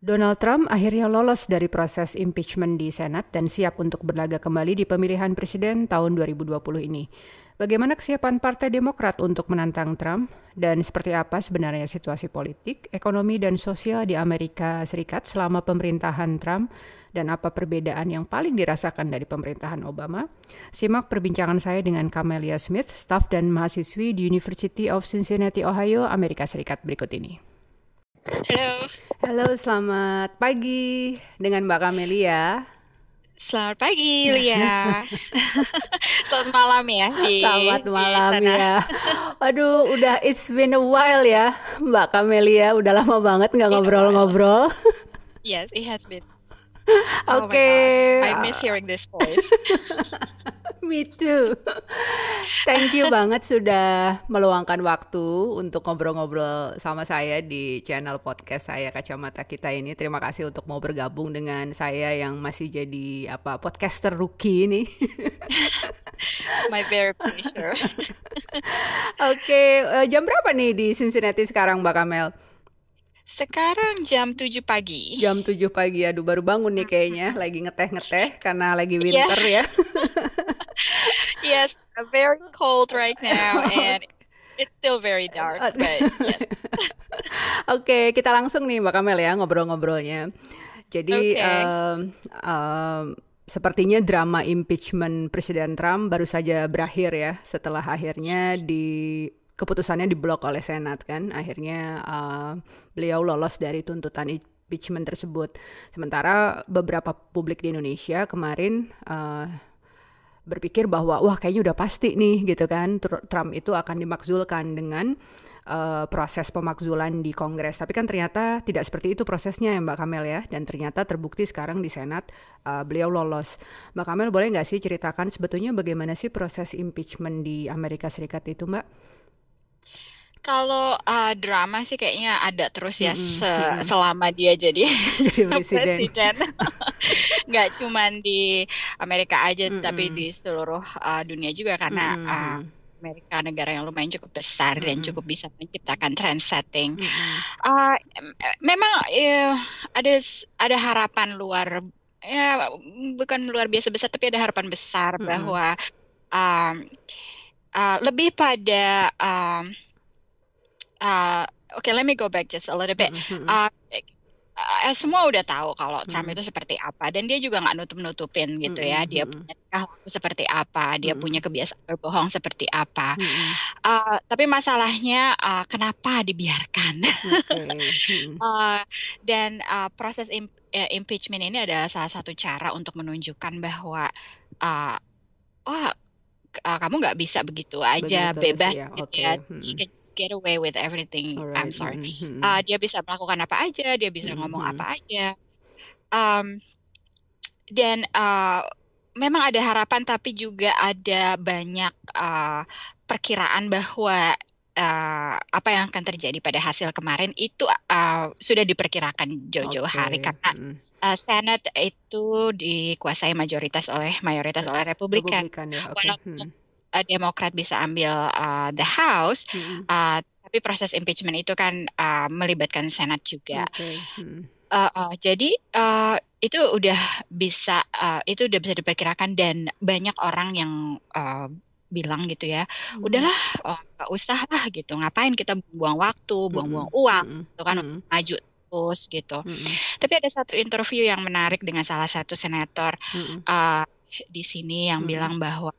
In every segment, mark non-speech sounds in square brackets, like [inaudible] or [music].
Donald Trump akhirnya lolos dari proses impeachment di Senat dan siap untuk berlaga kembali di pemilihan presiden tahun 2020 ini. Bagaimana kesiapan Partai Demokrat untuk menantang Trump dan seperti apa sebenarnya situasi politik, ekonomi dan sosial di Amerika Serikat selama pemerintahan Trump dan apa perbedaan yang paling dirasakan dari pemerintahan Obama? Simak perbincangan saya dengan Camelia Smith, staf dan mahasiswi di University of Cincinnati, Ohio, Amerika Serikat berikut ini. Halo. Halo, selamat pagi dengan Mbak Camelia. Selamat pagi, Lia. [laughs] Selamat malam ya di Selamat malam sana. ya. Waduh, udah it's been a while ya, Mbak Camelia. Udah lama banget nggak ngobrol-ngobrol. yes, it has been. Oh Oke. Okay. I miss hearing this voice. [laughs] Me too. Thank you banget sudah meluangkan waktu untuk ngobrol-ngobrol sama saya di channel podcast saya Kacamata Kita ini. Terima kasih untuk mau bergabung dengan saya yang masih jadi apa podcaster rookie ini. [laughs] My very pleasure. Oke, [laughs] okay, eh, jam berapa nih di Cincinnati sekarang Mbak Kamel? Sekarang jam 7 pagi. Jam 7 pagi, aduh baru bangun nih kayaknya, [laughs] lagi ngeteh-ngeteh karena lagi iya. winter yeah. ya. [laughs] yes, very cold right now [laughs] and it's still very dark, but yes. Oke, okay, kita langsung nih Mbak Kamel ya ngobrol-ngobrolnya. Jadi okay. um, um, sepertinya drama impeachment Presiden Trump baru saja berakhir ya setelah akhirnya di keputusannya diblok oleh Senat kan akhirnya uh, beliau lolos dari tuntutan impeachment tersebut sementara beberapa publik di Indonesia kemarin uh, berpikir bahwa wah kayaknya udah pasti nih gitu kan Trump itu akan dimakzulkan dengan uh, proses pemakzulan di Kongres. Tapi kan ternyata tidak seperti itu prosesnya ya Mbak Kamel ya. Dan ternyata terbukti sekarang di Senat uh, beliau lolos. Mbak Kamel boleh nggak sih ceritakan sebetulnya bagaimana sih proses impeachment di Amerika Serikat itu Mbak? Kalau uh, drama sih kayaknya ada terus ya mm -hmm. se selama dia jadi [laughs] [laughs] presiden. [laughs] Nggak cuma di Amerika aja, mm -hmm. tapi di seluruh uh, dunia juga karena mm -hmm. uh, Amerika negara yang lumayan cukup besar mm -hmm. dan cukup bisa menciptakan trend setting. Mm -hmm. uh, memang uh, ada ada harapan luar ya bukan luar biasa besar tapi ada harapan besar mm -hmm. bahwa um, uh, lebih pada um, uh, okay, let me go back just a little bit. Mm-hmm. Uh, uh, semua udah tahu kalau Trump mm-hmm. itu seperti apa dan dia juga nggak nutup-nutupin gitu mm-hmm. ya dia punya tingkah seperti apa dia mm-hmm. punya kebiasaan berbohong seperti apa mm-hmm. uh, tapi masalahnya uh, kenapa dibiarkan okay. [laughs] mm-hmm. uh, dan uh, proses im- impeachment ini adalah salah satu cara untuk menunjukkan bahwa uh, wah uh, kamu nggak bisa begitu aja begitu bebas ya. gitu okay. ya. Hmm. He can just get away with everything. Alright. I'm sorry. Hmm. Uh, dia bisa melakukan apa aja, dia bisa hmm. ngomong apa aja. Um, dan uh, memang ada harapan, tapi juga ada banyak uh, perkiraan bahwa uh, apa yang akan terjadi pada hasil kemarin itu uh, sudah diperkirakan jauh-jauh okay. hari karena uh, Senate itu dikuasai mayoritas oleh mayoritas oleh Republikan. Republikan ya. okay. Walaupun hmm. uh, Demokrat bisa ambil uh, the House, hmm. uh, tapi proses impeachment itu kan uh, melibatkan Senat juga. Okay. Hmm. Uh, uh, jadi uh, itu udah bisa uh, itu udah bisa diperkirakan dan banyak orang yang uh, bilang gitu ya, hmm. udahlah oh, usah lah gitu, ngapain kita buang waktu, buang-buang hmm. uang, hmm. gitu kan hmm. maju terus gitu. Hmm. Tapi ada satu interview yang menarik dengan salah satu senator hmm. uh, di sini yang hmm. bilang bahwa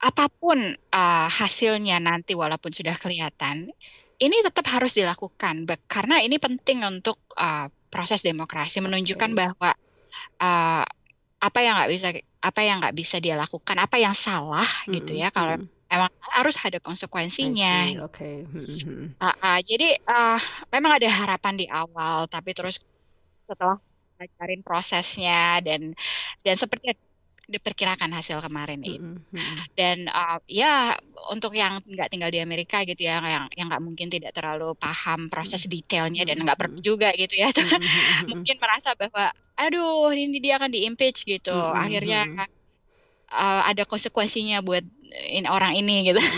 apa pun uh, hasilnya nanti walaupun sudah kelihatan, ini tetap harus dilakukan karena ini penting untuk uh, proses demokrasi menunjukkan okay. bahwa uh, apa yang nggak bisa apa yang nggak bisa dia lakukan apa yang salah mm-hmm. gitu ya kalau memang harus ada konsekuensinya. Oke. Okay. Mm-hmm. Uh, uh, jadi uh, memang ada harapan di awal, tapi terus setelah belajarin prosesnya dan dan seperti diperkirakan hasil kemarin itu. Mm-hmm. Dan uh, ya untuk yang nggak tinggal di Amerika gitu ya, yang yang nggak mungkin tidak terlalu paham proses detailnya dan nggak perlu juga gitu ya, mm-hmm. [laughs] mungkin merasa bahwa aduh ini dia akan diimpeach gitu, mm-hmm. akhirnya uh, ada konsekuensinya buat in, orang ini gitu. [laughs]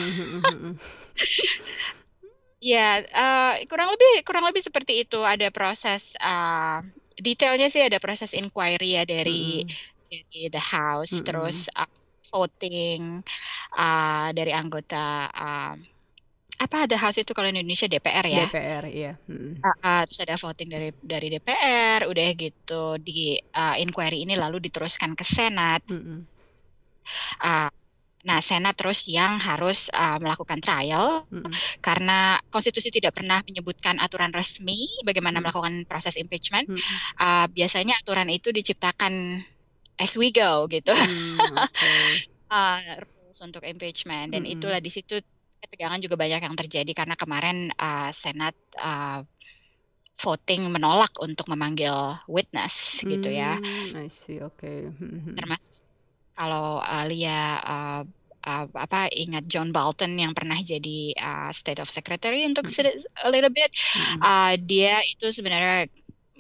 Ya, uh, kurang lebih kurang lebih seperti itu. Ada proses uh, detailnya sih ada proses inquiry ya dari mm. Dari the house, mm terus uh, voting uh, dari anggota uh, apa ada house itu kalau Indonesia DPR ya DPR iya hmm. uh, uh, terus ada voting dari dari DPR udah gitu di uh, inquiry ini lalu diteruskan ke Senat hmm. uh, nah Senat terus yang harus uh, melakukan trial hmm. karena konstitusi tidak pernah menyebutkan aturan resmi bagaimana hmm. melakukan proses impeachment hmm. uh, biasanya aturan itu diciptakan as we go gitu hmm, okay. [laughs] uh, rules untuk impeachment dan hmm. itulah di situ ketegangan juga banyak yang terjadi karena kemarin uh, Senat uh, voting menolak untuk memanggil witness hmm, gitu ya. Hmm, I see, oke. Okay. Hmm, hmm. Termasuk kalau uh, Lia uh, uh, apa ingat John Bolton yang pernah jadi uh, State of Secretary untuk hmm. a little bit, hmm. uh, dia itu sebenarnya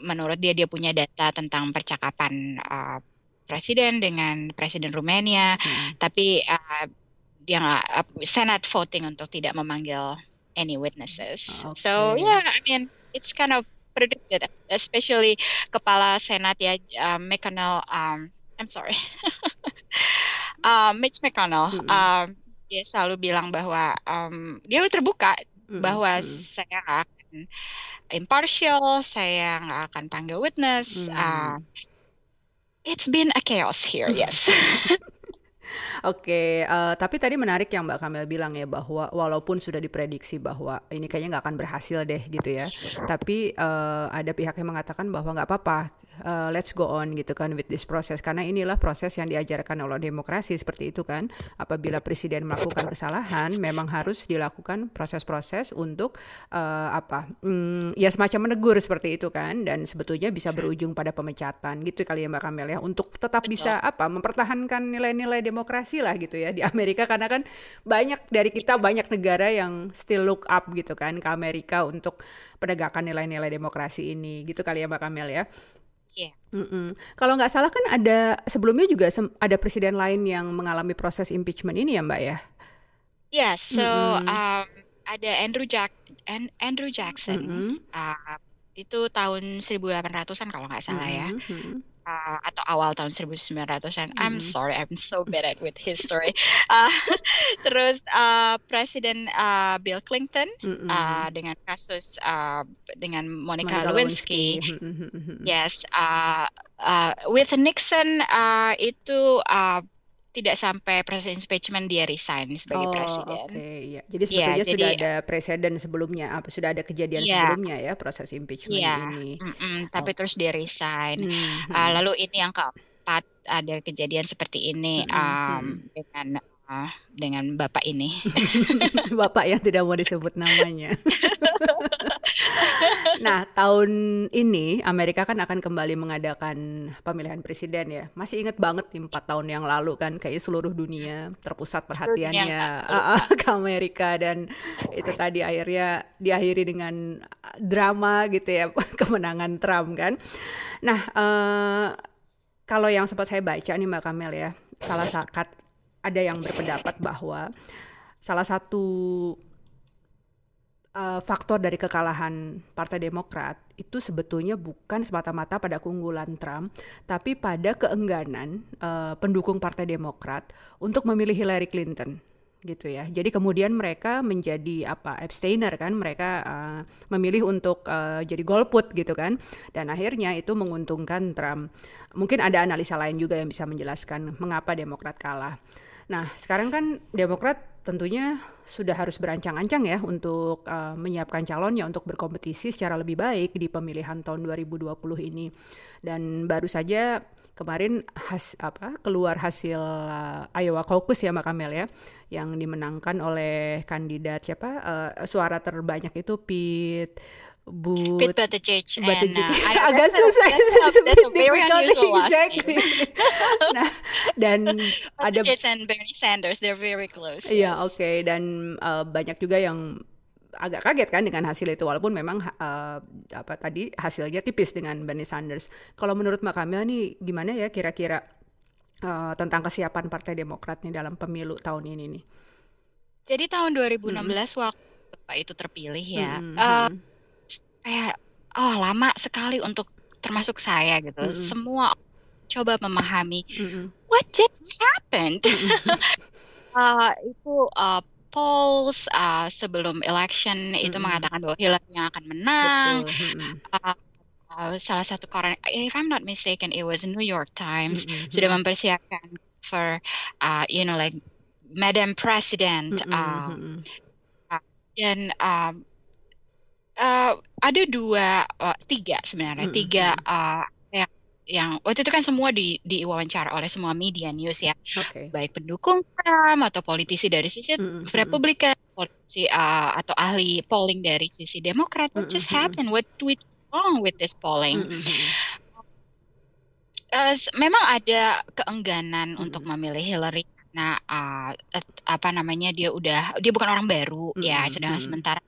menurut dia dia punya data tentang percakapan uh, presiden dengan presiden Rumania, hmm. tapi uh, yang uh, Senate voting untuk tidak memanggil any witnesses. Okay. So yeah, I mean it's kind of predicted, especially kepala Senat ya uh, McConnell. Um, I'm sorry, uh, [laughs] Mitch McConnell. Mm -hmm. um, dia selalu bilang bahwa um, dia terbuka mm -hmm. bahwa mm -hmm. saya akan impartial, saya nggak akan panggil witness. Mm -hmm. uh, it's been a chaos here, yes. [laughs] Oke, uh, tapi tadi menarik yang Mbak Kamel bilang ya bahwa walaupun sudah diprediksi bahwa ini kayaknya nggak akan berhasil deh gitu ya, tapi uh, ada pihak yang mengatakan bahwa nggak apa-apa, uh, let's go on gitu kan with this process karena inilah proses yang diajarkan oleh demokrasi seperti itu kan. Apabila presiden melakukan kesalahan, memang harus dilakukan proses-proses untuk uh, apa? Mm, ya semacam menegur seperti itu kan, dan sebetulnya bisa berujung pada pemecatan gitu kali ya Mbak Kamel ya, untuk tetap Betul. bisa apa? Mempertahankan nilai-nilai demokrasi demokrasi lah gitu ya di Amerika karena kan banyak dari kita banyak negara yang still look up gitu kan ke Amerika untuk penegakan nilai-nilai demokrasi ini gitu kali ya Mbak Kamel ya. Yeah. Mm -mm. Kalau nggak salah kan ada sebelumnya juga ada presiden lain yang mengalami proses impeachment ini ya Mbak ya? Yeah, so mm -hmm. um, ada Andrew Jack Andrew Jackson mm -hmm. uh, itu tahun 1800-an kalau nggak salah mm -hmm. ya uh, atau awal tahun 1900-an. Mm. I'm sorry, I'm so bad at with history. [laughs] uh, terus uh, Presiden uh, Bill Clinton mm -hmm. uh, dengan kasus uh, dengan Monica, Monica Lewinsky. Lewinsky. yes, uh, uh, with Nixon uh, itu uh, tidak sampai proses impeachment dia resign sebagai oh, presiden. Oke, okay, ya. Jadi sebetulnya ya, sudah ada presiden sebelumnya, apa sudah ada kejadian ya, sebelumnya ya proses impeachment ya, ini. Mm -mm, tapi oh. terus dia resign. Mm -hmm. uh, lalu ini yang keempat ada kejadian seperti ini mm -hmm. um, dengan uh, dengan bapak ini. [laughs] bapak yang tidak mau disebut namanya. [laughs] nah, tahun ini Amerika kan akan kembali mengadakan pemilihan presiden ya. Masih inget banget nih empat tahun yang lalu kan kayak seluruh dunia terpusat perhatiannya ke Amerika dan itu tadi akhirnya diakhiri dengan drama gitu ya [laughs] kemenangan Trump kan. Nah, uh, kalau yang sempat saya baca nih Mbak Kamel ya, salah sakat ada yang berpendapat bahwa salah satu uh, faktor dari kekalahan Partai Demokrat itu sebetulnya bukan semata-mata pada keunggulan Trump, tapi pada keengganan uh, pendukung Partai Demokrat untuk memilih Hillary Clinton gitu ya. Jadi kemudian mereka menjadi apa abstainer kan, mereka uh, memilih untuk uh, jadi golput gitu kan. Dan akhirnya itu menguntungkan Trump. Mungkin ada analisa lain juga yang bisa menjelaskan mengapa Demokrat kalah. Nah, sekarang kan Demokrat tentunya sudah harus berancang-ancang ya untuk uh, menyiapkan calonnya untuk berkompetisi secara lebih baik di pemilihan tahun 2020 ini. Dan baru saja kemarin has, apa keluar hasil uh, Iowa Caucus ya Mbak Kamel ya yang dimenangkan oleh kandidat siapa uh, suara terbanyak itu Pete but Pete Buttigieg and uh, agak susah that's, that's a very unusual exactly. [laughs] nah dan ada and Bernie Sanders they're very close iya yes. oke okay. dan uh, banyak juga yang agak kaget kan dengan hasil itu walaupun memang uh, apa tadi hasilnya tipis dengan Bernie Sanders kalau menurut Mbak Kamila nih gimana ya kira-kira uh, tentang kesiapan Partai Demokrat nih dalam pemilu tahun ini nih jadi tahun 2016 mm -hmm. waktu bapak itu terpilih ya, mm -hmm. uh, kayak oh lama sekali untuk termasuk saya gitu. Mm -hmm. Semua coba memahami mm -hmm. what just happened. Mm -hmm. [laughs] uh, itu uh, polls uh, sebelum election mm -hmm. itu mengatakan bahwa Hillary yang akan menang. Uh, uh, salah satu koran, if I'm not mistaken, it was New York Times mm -hmm. sudah mempersiapkan for uh, you know like Madam President mm -hmm. uh, uh, dan uh, uh, ada dua uh, tiga sebenarnya mm -hmm. tiga uh, yang yang waktu itu kan semua di diwawancara oleh semua media news ya okay. baik pendukung Trump atau politisi dari sisi mm -hmm. Republikan politisi uh, atau ahli polling dari sisi Demokrat what mm -hmm. just happened what what wrong with this polling mm -hmm. uh, memang ada keengganan mm -hmm. untuk memilih Hillary Nah, uh, apa namanya dia udah dia bukan orang baru mm -hmm. ya, sedangkan mm -hmm. sementara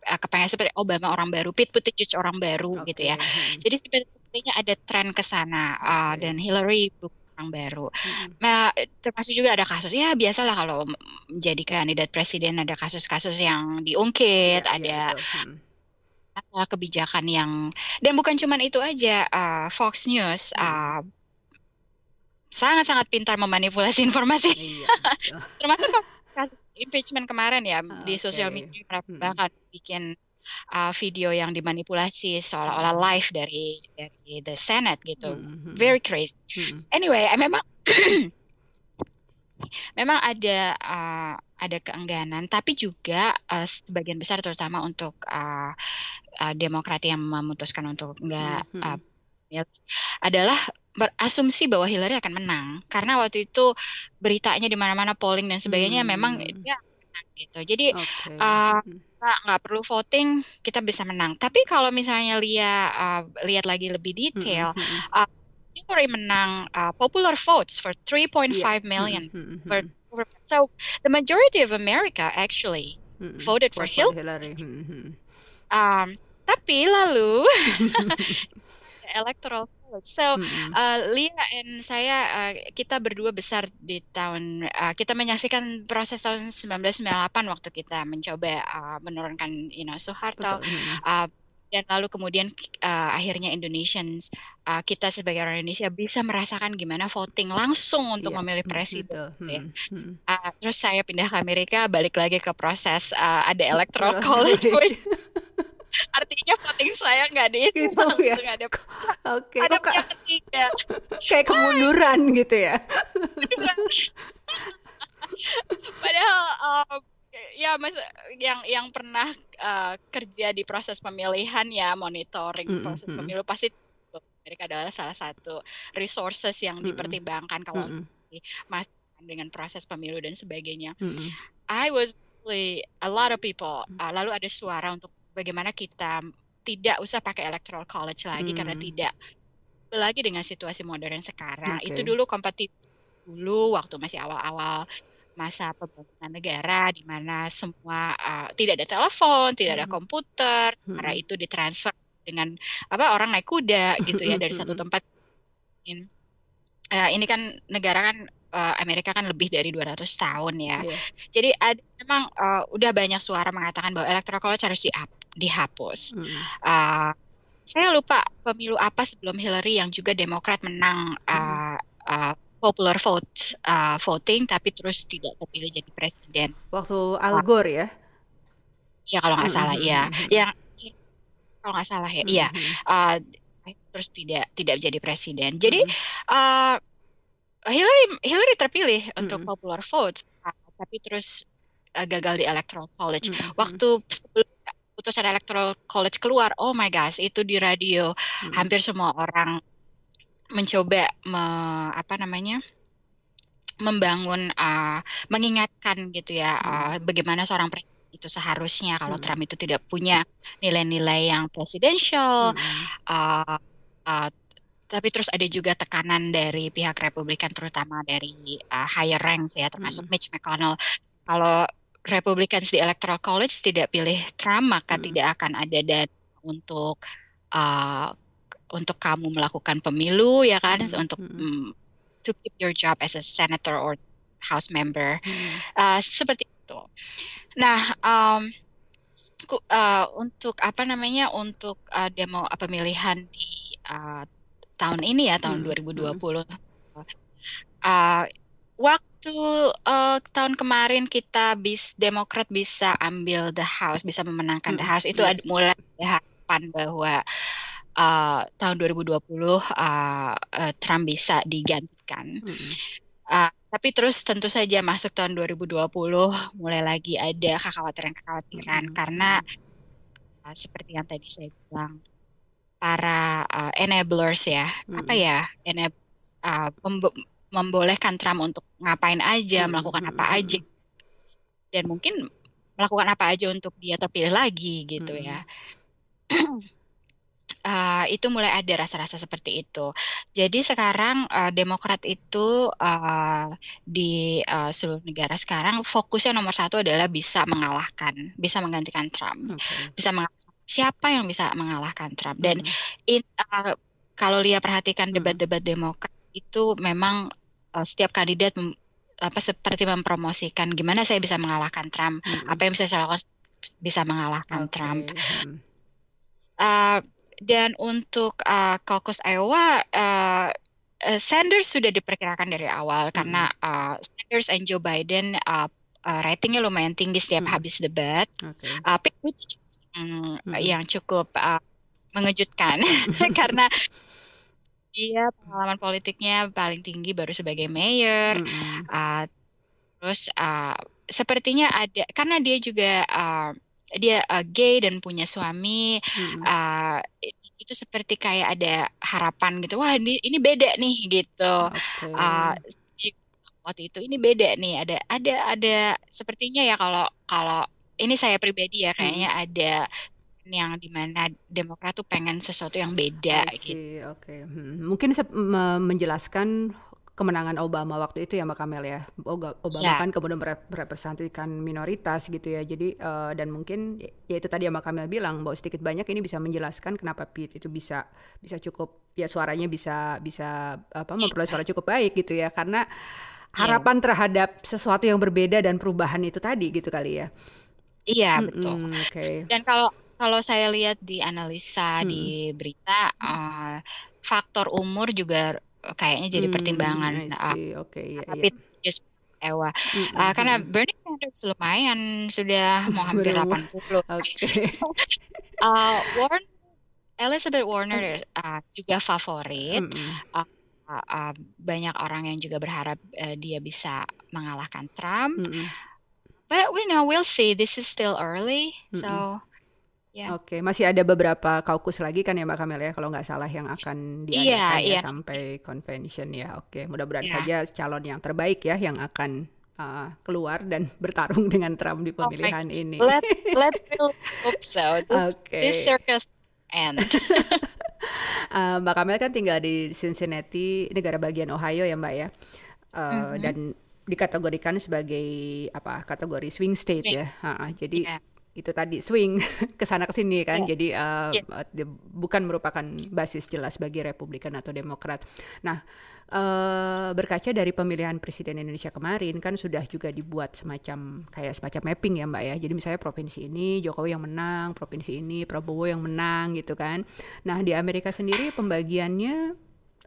kepengen seperti Obama orang baru, Pete Buttigieg orang baru okay. gitu ya. Hmm. Jadi sepertinya ada tren ke sana uh, okay. dan Hillary bukan orang baru. Hmm. Nah, termasuk juga ada kasus ya biasalah kalau menjadi kandidat presiden ada kasus-kasus yang diungkit, yeah, ada yeah, hmm. masalah kebijakan yang dan bukan cuma itu aja uh, Fox News uh, sangat-sangat pintar memanipulasi [laughs] informasi. Iya, Termasuk kasus impeachment kemarin ya okay. di sosial media hmm. bahkan bikin uh, video yang dimanipulasi seolah-olah live dari dari the Senate gitu. Hmm. Very crazy. Hmm. Anyway, memang [clears throat] memang ada uh, ada keengganan, tapi juga uh, sebagian besar terutama untuk uh, uh, Demokrat yang memutuskan untuk enggak hmm. uh, ya, adalah berasumsi bahwa Hillary akan menang karena waktu itu beritanya di mana-mana polling dan sebagainya hmm. memang dia menang gitu. Jadi okay. uh, nggak perlu voting kita bisa menang. Tapi kalau misalnya lihat uh, lihat lagi lebih detail, hmm. hmm, hmm. uh, Hillary menang uh, popular votes for 3.5 yeah. million. Hmm. For, for, so the majority of America actually hmm. voted for, for Hillary. Hmm. Um, tapi lalu [laughs] electoral So, mm-hmm. uh, Lia and saya uh, kita berdua besar di tahun uh, kita menyaksikan proses tahun 1998 waktu kita mencoba uh, menurunkan you know Soeharto. Uh, dan lalu kemudian uh, akhirnya Indonesians uh, kita sebagai orang Indonesia bisa merasakan gimana voting langsung untuk yeah, memilih presiden. Hmm, ya. hmm. Uh, terus saya pindah ke Amerika, balik lagi ke proses uh, ada [laughs] electoral college. [laughs] artinya voting saya nggak di gitu ya ada oke okay. ada pihak ketiga [laughs] kayak kemunduran gitu ya [laughs] padahal um, ya mas yang yang pernah uh, kerja di proses pemilihan ya monitoring mm -hmm. proses pemilu pasti mereka adalah salah satu resources yang dipertimbangkan kalau mm -hmm. masih dengan proses pemilu dan sebagainya. Mm -hmm. I was really a lot of people. Uh, lalu ada suara untuk bagaimana kita tidak usah pakai electoral college lagi hmm. karena tidak lagi dengan situasi modern sekarang. Okay. Itu dulu kompetitif dulu waktu masih awal-awal masa pembangunan negara di mana semua uh, tidak ada telepon, tidak ada hmm. komputer, sementara hmm. itu ditransfer dengan apa orang naik kuda gitu ya dari satu tempat. Uh, ini kan negara kan uh, Amerika kan lebih dari 200 tahun ya. Yeah. Jadi ada memang uh, udah banyak suara mengatakan bahwa electoral college harus di dihapus. Mm. Uh, saya lupa pemilu apa sebelum Hillary yang juga Demokrat menang uh, uh, popular vote uh, voting tapi terus tidak terpilih jadi presiden. Waktu Al Gore ya? Ya kalau nggak salah ya. Yang kalau nggak salah ya, iya. Uh, terus tidak tidak jadi presiden. Jadi uh, Hillary Hillary terpilih mm -hmm. untuk popular votes, tapi terus uh, gagal di electoral college. Mm -hmm. Waktu sebelum putusan electoral college keluar, oh my gosh, itu di radio mm -hmm. hampir semua orang mencoba me, apa namanya membangun uh, mengingatkan gitu ya uh, bagaimana seorang presiden itu seharusnya kalau hmm. Trump itu tidak punya nilai-nilai yang presidential hmm. uh, uh, tapi terus ada juga tekanan dari pihak Republikan terutama dari uh, higher ranks ya termasuk hmm. Mitch McConnell kalau Republicans di Electoral College tidak pilih Trump maka hmm. tidak akan ada dana untuk uh, untuk kamu melakukan pemilu ya kan hmm. untuk hmm. Um, to keep your job as a senator or house member hmm. uh, seperti itu Nah, um, uh, untuk apa namanya untuk uh, demo pemilihan di uh, tahun ini ya tahun hmm. 2020 hmm. uh, waktu uh, tahun kemarin kita bis Demokrat bisa ambil the house bisa memenangkan hmm. the house itu ada mulai harapan bahwa uh, tahun 2020 uh, uh, Trump bisa digantikan. Hmm. Uh, tapi terus tentu saja masuk tahun 2020 mulai lagi ada kekhawatiran-kekhawatiran hmm. karena uh, seperti yang tadi saya bilang para uh, enablers ya hmm. apa ya enablers uh, membolehkan Trump untuk ngapain aja hmm. melakukan apa hmm. aja dan mungkin melakukan apa aja untuk dia terpilih lagi gitu hmm. ya [clears throat] uh, itu mulai ada rasa-rasa seperti itu. Jadi sekarang uh, Demokrat itu uh, di uh, seluruh negara sekarang fokusnya nomor satu adalah bisa mengalahkan, bisa menggantikan Trump, okay. bisa mengalahkan siapa yang bisa mengalahkan Trump. Dan hmm. in, uh, kalau lihat perhatikan debat-debat Demokrat itu memang uh, setiap kandidat apa seperti mempromosikan gimana saya bisa mengalahkan Trump, hmm. apa yang bisa saya lakukan bisa mengalahkan okay. Trump. Uh, dan untuk uh, caucus Iowa, uh, Sanders sudah diperkirakan dari awal hmm. karena uh, Sanders and Joe Biden uh, uh, ratingnya lumayan tinggi setiap hmm. habis debat. Okay. Uh, um, hmm. yang cukup uh, mengejutkan [laughs] karena dia pengalaman politiknya paling tinggi baru sebagai mayor. Hmm. Uh, terus uh, sepertinya ada karena dia juga uh, dia uh, gay dan punya suami hmm. uh, itu seperti kayak ada harapan gitu wah ini ini beda nih gitu okay. uh, waktu itu ini beda nih ada ada ada sepertinya ya kalau kalau ini saya pribadi ya kayaknya hmm. ada yang di mana Demokrat tuh pengen sesuatu yang beda gitu. Oke, okay. hmm. mungkin menjelaskan kemenangan Obama waktu itu ya Mbak Kamel ya. Obama yeah. kan kemudian merepresentasikan minoritas gitu ya. Jadi uh, dan mungkin ya itu tadi yang Mbak Kamel bilang bahwa sedikit banyak ini bisa menjelaskan kenapa Pete itu bisa bisa cukup ya suaranya bisa bisa apa memperoleh suara cukup baik gitu ya karena harapan yeah. terhadap sesuatu yang berbeda dan perubahan itu tadi gitu kali ya. Iya, betul. Hmm, okay. Dan kalau kalau saya lihat di analisa hmm. di berita uh, faktor umur juga kayaknya jadi hmm, pertimbangan. Uh, Oke, okay, iya, tapi iya. just Ewa. Mm -hmm. uh, karena Bernie Sanders lumayan sudah [laughs] mau hampir 80. Oke. Okay. [laughs] uh, Warren Elizabeth Warner uh, juga favorit. Mm -hmm. uh, uh, banyak orang yang juga berharap uh, dia bisa mengalahkan Trump. Mm -hmm. But we know we'll see. This is still early. Mm -hmm. So Yeah. Oke, masih ada beberapa kaukus lagi kan ya Mbak Kamel ya, kalau nggak salah yang akan diadakan yeah, ya yeah. sampai convention ya. Oke, mudah-mudahan yeah. saja calon yang terbaik ya yang akan uh, keluar dan [laughs] bertarung dengan Trump di pemilihan oh ini. Let's let's [laughs] hope so. This, okay. this circus end. [laughs] uh, [laughs] Mbak Kamel kan tinggal di Cincinnati, negara bagian Ohio ya Mbak ya, uh, mm -hmm. dan dikategorikan sebagai apa kategori swing state swing. ya. Uh, jadi yeah itu tadi swing [laughs] ke sana ke sini kan. Yes. Jadi uh, yeah. bukan merupakan basis jelas bagi Republikan atau Demokrat. Nah, uh, berkaca dari pemilihan presiden Indonesia kemarin kan sudah juga dibuat semacam kayak semacam mapping ya Mbak ya. Jadi misalnya provinsi ini Jokowi yang menang, provinsi ini Prabowo yang menang gitu kan. Nah, di Amerika sendiri pembagiannya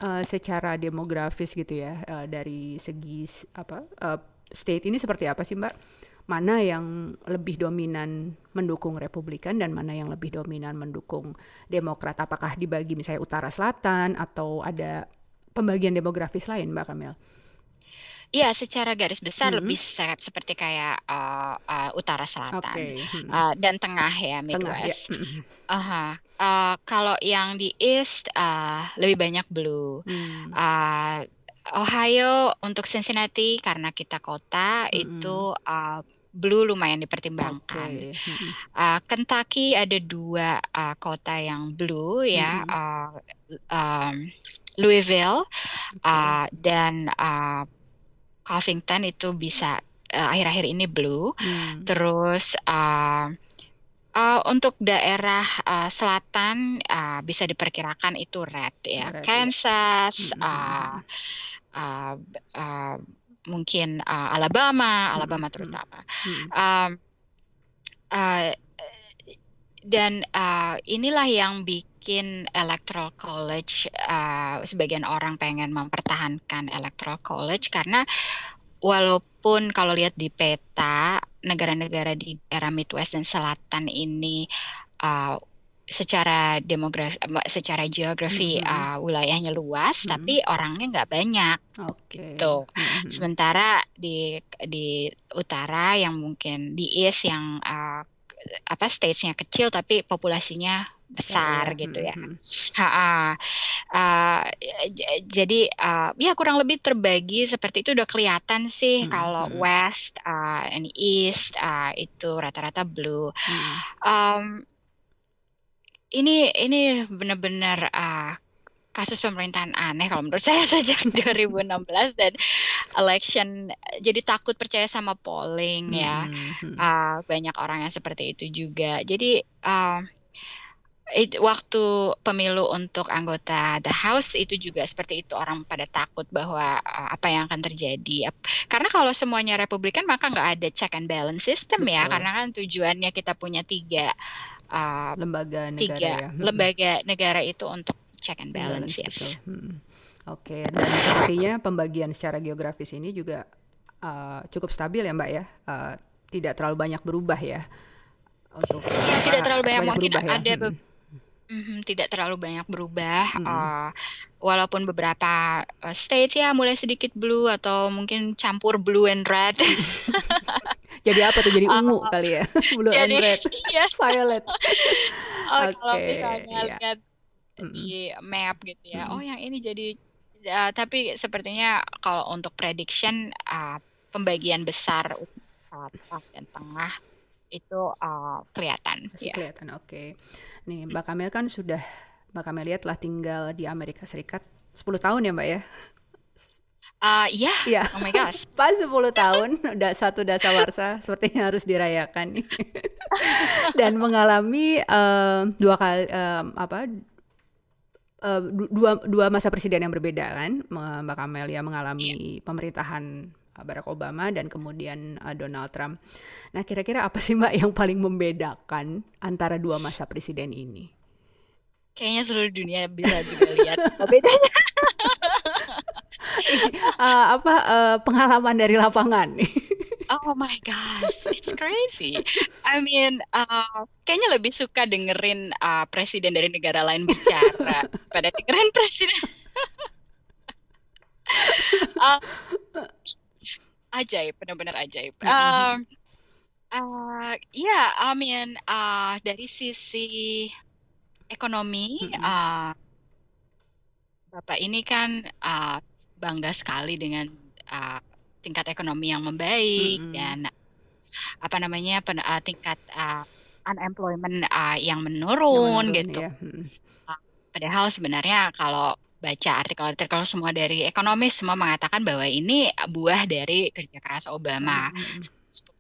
uh, secara demografis gitu ya uh, dari segi apa uh, state ini seperti apa sih Mbak? Mana yang lebih dominan mendukung Republikan dan mana yang lebih dominan mendukung Demokrat? Apakah dibagi misalnya utara selatan atau ada pembagian demografis lain, Mbak Kamel? Iya, secara garis besar hmm. lebih seperti kayak uh, uh, utara selatan okay. hmm. uh, dan tengah ya Midwest. Tengah, ya. uh -huh. uh, kalau yang di East uh, lebih banyak blue. Hmm. Uh, Ohio untuk Cincinnati karena kita kota mm-hmm. itu uh, blue lumayan dipertimbangkan. Okay. Uh, Kentucky ada dua uh, kota yang blue ya, mm-hmm. uh, um, Louisville okay. uh, dan uh, Covington itu bisa uh, akhir-akhir ini blue. Mm. Terus uh, uh, untuk daerah uh, selatan uh, bisa diperkirakan itu red ya, red, ya. Kansas. Ya. Uh, uh, uh, mungkin uh, Alabama, Alabama terutama. Hmm. Um, uh, dan uh, inilah yang bikin electoral college uh, sebagian orang pengen mempertahankan electoral college karena walaupun kalau lihat di peta negara-negara di era Midwest dan Selatan ini uh, secara demografi, secara geografi mm -hmm. uh, wilayahnya luas, mm -hmm. tapi orangnya nggak banyak. Okay. Gitu. Mm -hmm. Sementara di di utara yang mungkin di east yang uh, apa statesnya kecil tapi populasinya besar ya, gitu ya. Hmm. Ha -ha. Uh, jadi uh, ya kurang lebih terbagi seperti itu udah kelihatan sih hmm. kalau west uh, and east uh, itu rata-rata blue. Hmm. Um, ini ini benar-benar uh, kasus pemerintahan aneh kalau menurut [laughs] saya sejak 2016 dan election jadi takut percaya sama polling ya hmm. uh, banyak orang yang seperti itu juga jadi uh, it, waktu pemilu untuk anggota the house itu juga seperti itu orang pada takut bahwa uh, apa yang akan terjadi karena kalau semuanya republikan maka nggak ada check and balance system ya. Betul. ya karena kan tujuannya kita punya tiga uh, lembaga negara tiga ya. lembaga negara itu untuk check and balance, balance yes. Hmm. Oke, okay. dan sepertinya pembagian secara geografis ini juga uh, cukup stabil ya Mbak ya, uh, tidak terlalu banyak berubah ya untuk. Iya, tidak terlalu banyak, banyak mungkin berubah, ya? ada. Hmm. Mm, tidak terlalu banyak berubah, hmm. uh, walaupun beberapa uh, states ya mulai sedikit blue atau mungkin campur blue and red. [laughs] jadi apa tuh? Jadi ungu uh, kali ya, [laughs] blue jadi, and red, yes. violet. [laughs] oh, okay, kalau misalnya yeah. lihat di map gitu ya. Mm-hmm. Oh, yang ini jadi uh, tapi sepertinya kalau untuk prediction uh, pembagian besar selatan dan tengah itu uh, kelihatan. Masih ya. kelihatan. Oke. Nih, Mbak Kamel kan sudah Mbak Kamel lihat telah tinggal di Amerika Serikat 10 tahun ya, Mbak ya? Uh, iya, yeah. oh my gosh. [laughs] Pas 10 tahun, udah satu dasa warsa, sepertinya harus dirayakan. [laughs] Dan mengalami uh, dua kali, uh, apa, uh, dua dua masa presiden yang berbeda kan Mbak Kamelia mengalami yeah. pemerintahan Barack Obama dan kemudian uh, Donald Trump. Nah, kira-kira apa sih Mbak yang paling membedakan antara dua masa presiden ini? Kayaknya seluruh dunia bisa juga lihat [laughs] bedanya. uh, apa uh, pengalaman dari lapangan nih? Oh my gosh, it's crazy. I mean, uh, kayaknya lebih suka dengerin uh, presiden dari negara lain bicara pada dengerin presiden. uh, [laughs] ajaib, benar-benar ajaib. Uh, uh, ya, yeah, I mean, uh, dari sisi ekonomi, uh, Bapak ini kan uh, bangga sekali dengan uh, tingkat ekonomi yang membaik mm -hmm. dan apa namanya pen, uh, tingkat uh, unemployment uh, yang menurun, yang menurun gitu. Ya. Hmm. Uh, padahal sebenarnya kalau baca artikel-artikel semua dari ekonomis semua mengatakan bahwa ini buah dari kerja keras Obama hmm.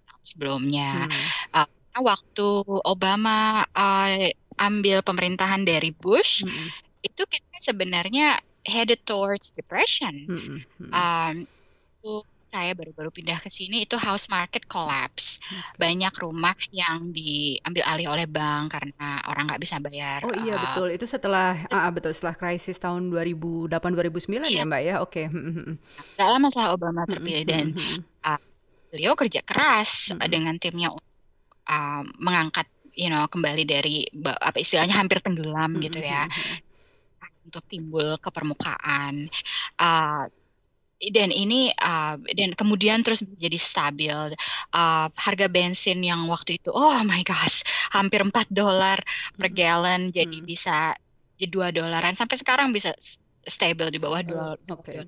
tahun sebelumnya. Hmm. Uh, waktu Obama uh, ambil pemerintahan dari Bush, hmm. itu kita sebenarnya headed towards depression. Hmm. Hmm. Um, saya baru-baru pindah ke sini itu house market collapse. Banyak rumah yang diambil alih oleh bank karena orang nggak bisa bayar. Oh iya uh, betul. Itu setelah uh, betul setelah krisis tahun 2008 2009 iya. ya, Mbak ya. Oke. Okay. Gak lama setelah Obama terpilih dan uh, beliau kerja keras uh, dengan timnya uh, mengangkat you know kembali dari apa istilahnya hampir tenggelam gitu ya. Untuk timbul ke permukaan. Uh, dan ini uh, dan kemudian terus jadi stabil uh, harga bensin yang waktu itu oh my gosh hampir 4 dolar per hmm. gallon jadi hmm. bisa jadi dua dolaran sampai sekarang bisa stable di bawah dua oh, okay.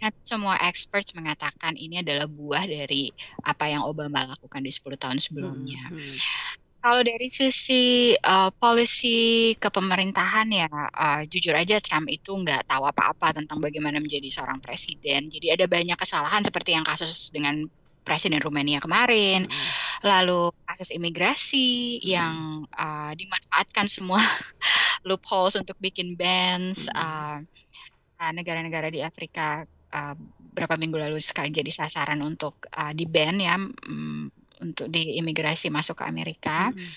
Dan semua experts mengatakan ini adalah buah dari apa yang Obama lakukan di 10 tahun sebelumnya. Hmm. Hmm. Kalau dari sisi uh, policy kepemerintahan ya, uh, jujur aja Trump itu nggak tahu apa-apa tentang bagaimana menjadi seorang presiden. Jadi ada banyak kesalahan seperti yang kasus dengan Presiden Rumania kemarin, hmm. lalu kasus imigrasi hmm. yang uh, dimanfaatkan semua [laughs] loopholes untuk bikin bans. Hmm. Uh, negara-negara di Afrika uh, berapa minggu lalu sekali jadi sasaran untuk uh, di ban ya. Um, untuk di imigrasi masuk ke Amerika. Hmm.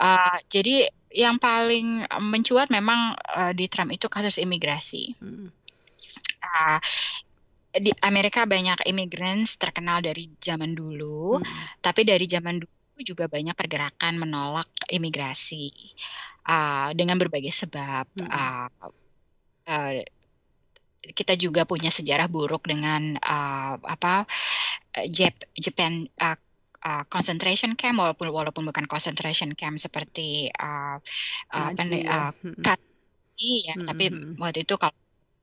Uh, jadi yang paling mencuat memang uh, di Trump itu kasus imigrasi. Hmm. Uh, di Amerika banyak immigrants terkenal dari zaman dulu, hmm. tapi dari zaman dulu juga banyak pergerakan menolak imigrasi uh, dengan berbagai sebab. Hmm. Uh, uh, kita juga punya sejarah buruk dengan uh, apa Jap Japan uh, uh, concentration camp walaupun walaupun bukan concentration camp seperti uh, uh, apa uh, ya, hmm. tapi waktu itu kalau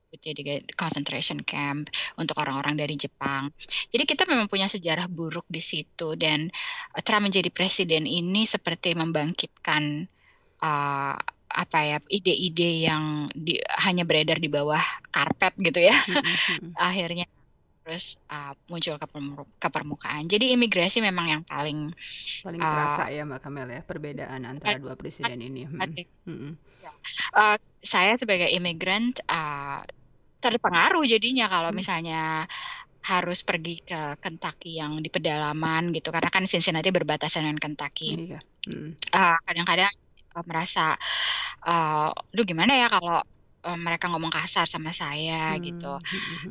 jadi concentration camp untuk orang-orang dari Jepang. Jadi kita memang punya sejarah buruk di situ dan Trump menjadi presiden ini seperti membangkitkan uh, apa ya ide-ide yang di, hanya beredar di bawah karpet gitu ya [laughs] akhirnya terus uh, muncul ke, ke permukaan jadi imigrasi memang yang paling paling uh, terasa ya mbak Kamel ya perbedaan antara dua presiden ini mm-hmm. uh, saya sebagai imigran uh, terpengaruh jadinya kalau mm. misalnya harus pergi ke Kentucky yang di pedalaman gitu karena kan Cincinnati berbatasan dengan Kentucky. Iya. Mm. Uh, kadang-kadang uh, merasa uh, lu gimana ya kalau uh, mereka ngomong kasar sama saya hmm. gitu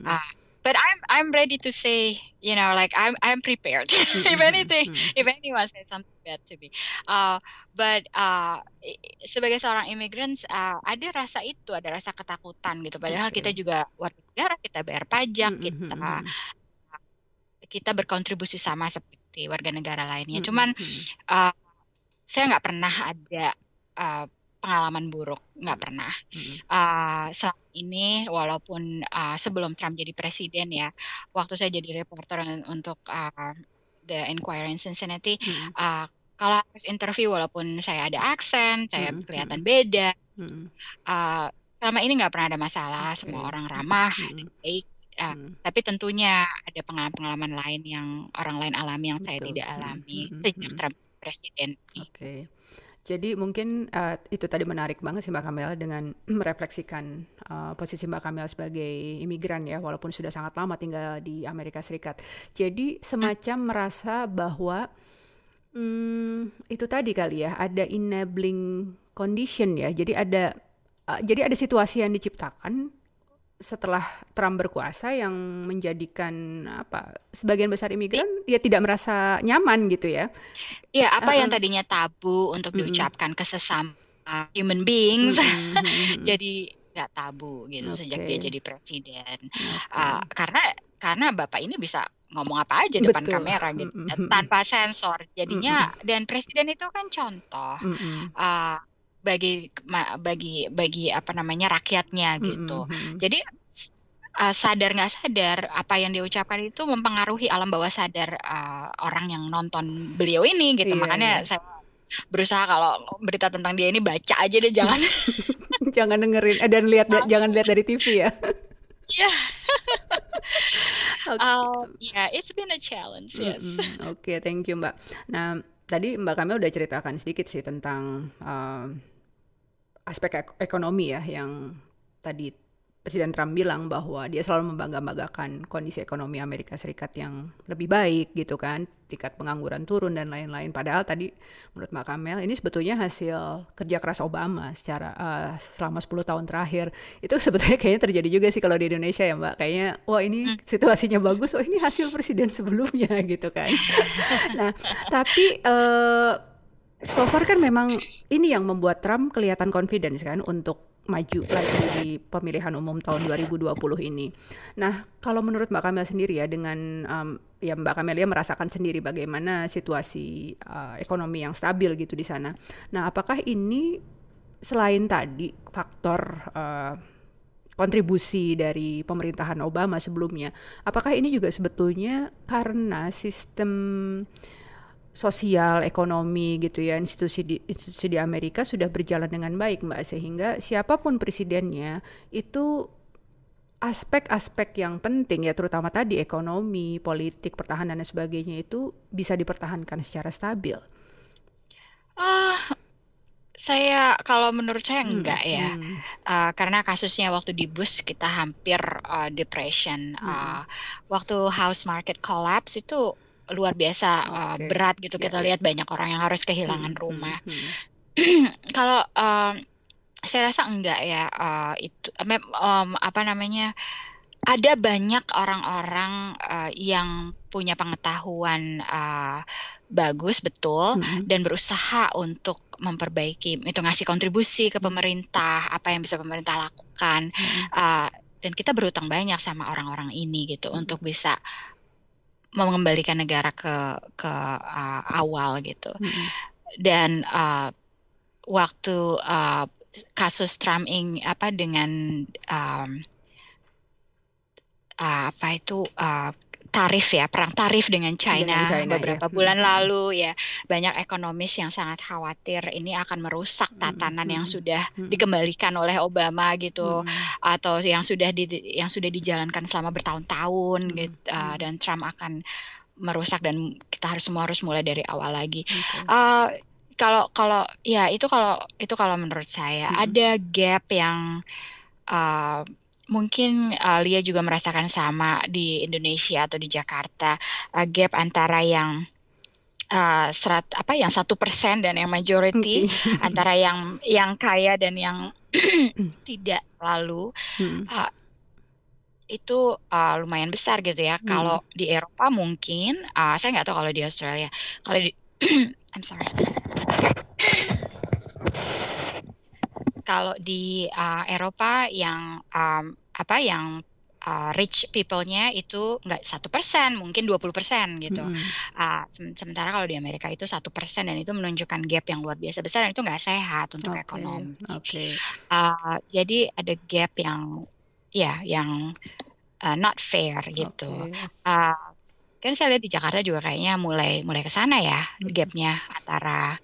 uh, but I'm I'm ready to say you know like I'm I'm prepared. [laughs] If anything if anyone says something bad to me. Uh, but uh, sebagai seorang immigrants uh, ada rasa itu ada rasa ketakutan gitu. Padahal okay. kita juga warga negara kita bayar pajak mm -hmm. kita kita berkontribusi sama seperti warga negara lainnya. Cuman uh, saya nggak pernah ada uh, pengalaman buruk nggak pernah mm-hmm. uh, selama ini walaupun uh, sebelum Trump jadi presiden ya waktu saya jadi reporter untuk uh, The Inquirer in Cincinnati mm-hmm. uh, kalau harus interview walaupun saya ada aksen saya mm-hmm. kelihatan beda mm-hmm. uh, selama ini nggak pernah ada masalah okay. semua orang ramah mm-hmm. baik Uh, hmm. Tapi tentunya ada pengalaman-pengalaman lain yang orang lain alami yang Betul. saya tidak alami hmm. sejak Trump presiden. Oke. Okay. Jadi mungkin uh, itu tadi menarik banget sih Mbak Kamel dengan [clears throat] merefleksikan uh, posisi Mbak Kamel sebagai imigran ya, walaupun sudah sangat lama tinggal di Amerika Serikat. Jadi semacam merasa bahwa hmm, itu tadi kali ya, ada enabling condition ya. Jadi ada uh, jadi ada situasi yang diciptakan setelah Trump berkuasa yang menjadikan apa sebagian besar imigran ya tidak merasa nyaman gitu ya. Iya, apa uh, yang tadinya tabu untuk uh, diucapkan ke sesama human beings uh, [laughs] jadi nggak tabu gitu okay. sejak dia jadi presiden. Okay. Uh, karena karena bapak ini bisa ngomong apa aja depan Betul. kamera gitu tanpa sensor. Jadinya dan presiden itu kan contoh. Uh, bagi bagi bagi apa namanya rakyatnya gitu. Mm -hmm. Jadi uh, sadar nggak sadar apa yang diucapkan itu mempengaruhi alam bawah sadar uh, orang yang nonton beliau ini gitu. Iya, Makanya iya. saya berusaha kalau berita tentang dia ini baca aja deh jangan [laughs] jangan dengerin eh, dan lihat jangan lihat dari TV ya. [laughs] Iya. [laughs] okay. uh, yeah, it's been a challenge. Yes. Mm -hmm. Oke, okay, thank you Mbak. Nah, tadi Mbak Kamel udah ceritakan sedikit sih tentang uh, aspek ek ekonomi ya yang tadi Presiden Trump bilang bahwa dia selalu membangga-banggakan kondisi ekonomi Amerika Serikat yang lebih baik gitu kan, tingkat pengangguran turun dan lain-lain. Padahal tadi menurut Mbak Kamel ini sebetulnya hasil kerja keras Obama secara uh, selama 10 tahun terakhir. Itu [laughs] sebetulnya kayaknya terjadi juga sih kalau di Indonesia ya Mbak. Kayaknya wah ini hmm. situasinya bagus, oh ini hasil presiden [laughs] sebelumnya gitu kan. [laughs] nah, tapi uh, so far kan memang ini yang membuat Trump kelihatan confidence kan untuk maju lagi di pemilihan umum tahun 2020 ini. Nah, kalau menurut Mbak Kamel sendiri ya dengan um, ya Mbak Kamelia merasakan sendiri bagaimana situasi uh, ekonomi yang stabil gitu di sana. Nah, apakah ini selain tadi faktor uh, kontribusi dari pemerintahan Obama sebelumnya, apakah ini juga sebetulnya karena sistem sosial, ekonomi gitu ya, institusi di, institusi di Amerika sudah berjalan dengan baik Mbak sehingga siapa pun presidennya itu aspek-aspek yang penting ya terutama tadi ekonomi, politik, pertahanan dan sebagainya itu bisa dipertahankan secara stabil. Uh, saya kalau menurut saya hmm, enggak ya, hmm. Uh, karena kasusnya waktu di Bush kita hampir uh, depression. Hmm. Uh, waktu house market collapse itu luar biasa uh, berat gitu. Kita yeah. lihat banyak orang yang harus kehilangan hmm, rumah. Hmm, hmm. [clears throat] Kalau uh, saya rasa enggak ya uh, itu um, apa namanya ada banyak orang-orang uh, yang punya pengetahuan uh, bagus betul mm-hmm. dan berusaha untuk memperbaiki itu ngasih kontribusi ke pemerintah apa yang bisa pemerintah lakukan mm-hmm. uh, dan kita berutang banyak sama orang-orang ini gitu mm-hmm. untuk bisa mengembalikan negara ke ke uh, awal gitu mm-hmm. dan uh, waktu uh, kasus Trump ing apa dengan um, uh, apa itu uh, tarif ya perang tarif dengan China, dengan China beberapa ya. bulan lalu ya banyak ekonomis yang sangat khawatir ini akan merusak hmm, tatanan hmm. yang sudah hmm. dikembalikan oleh Obama gitu hmm. atau yang sudah di yang sudah dijalankan selama bertahun-tahun hmm. gitu uh, dan Trump akan merusak dan kita harus semua harus mulai dari awal lagi. Okay. Uh, kalau kalau ya itu kalau itu kalau menurut saya hmm. ada gap yang uh, mungkin uh, Lia juga merasakan sama di Indonesia atau di Jakarta uh, gap antara yang uh, serat apa yang satu persen dan yang majority okay. [laughs] antara yang yang kaya dan yang [clears throat] tidak lalu hmm. uh, itu uh, lumayan besar gitu ya. Hmm. Kalau di Eropa mungkin, uh, saya nggak tahu kalau di Australia. Kalau di, [clears throat] I'm sorry. Kalau di uh, Eropa yang um, apa yang uh, rich people-nya itu nggak satu persen, mungkin 20 persen gitu. Mm -hmm. uh, sementara kalau di Amerika itu satu persen dan itu menunjukkan gap yang luar biasa besar dan itu nggak sehat untuk okay. ekonomi. Okay. Uh, jadi ada gap yang ya yang uh, not fair gitu. Okay. Uh, kan saya lihat di Jakarta juga kayaknya mulai mulai ke sana ya mm -hmm. gapnya antara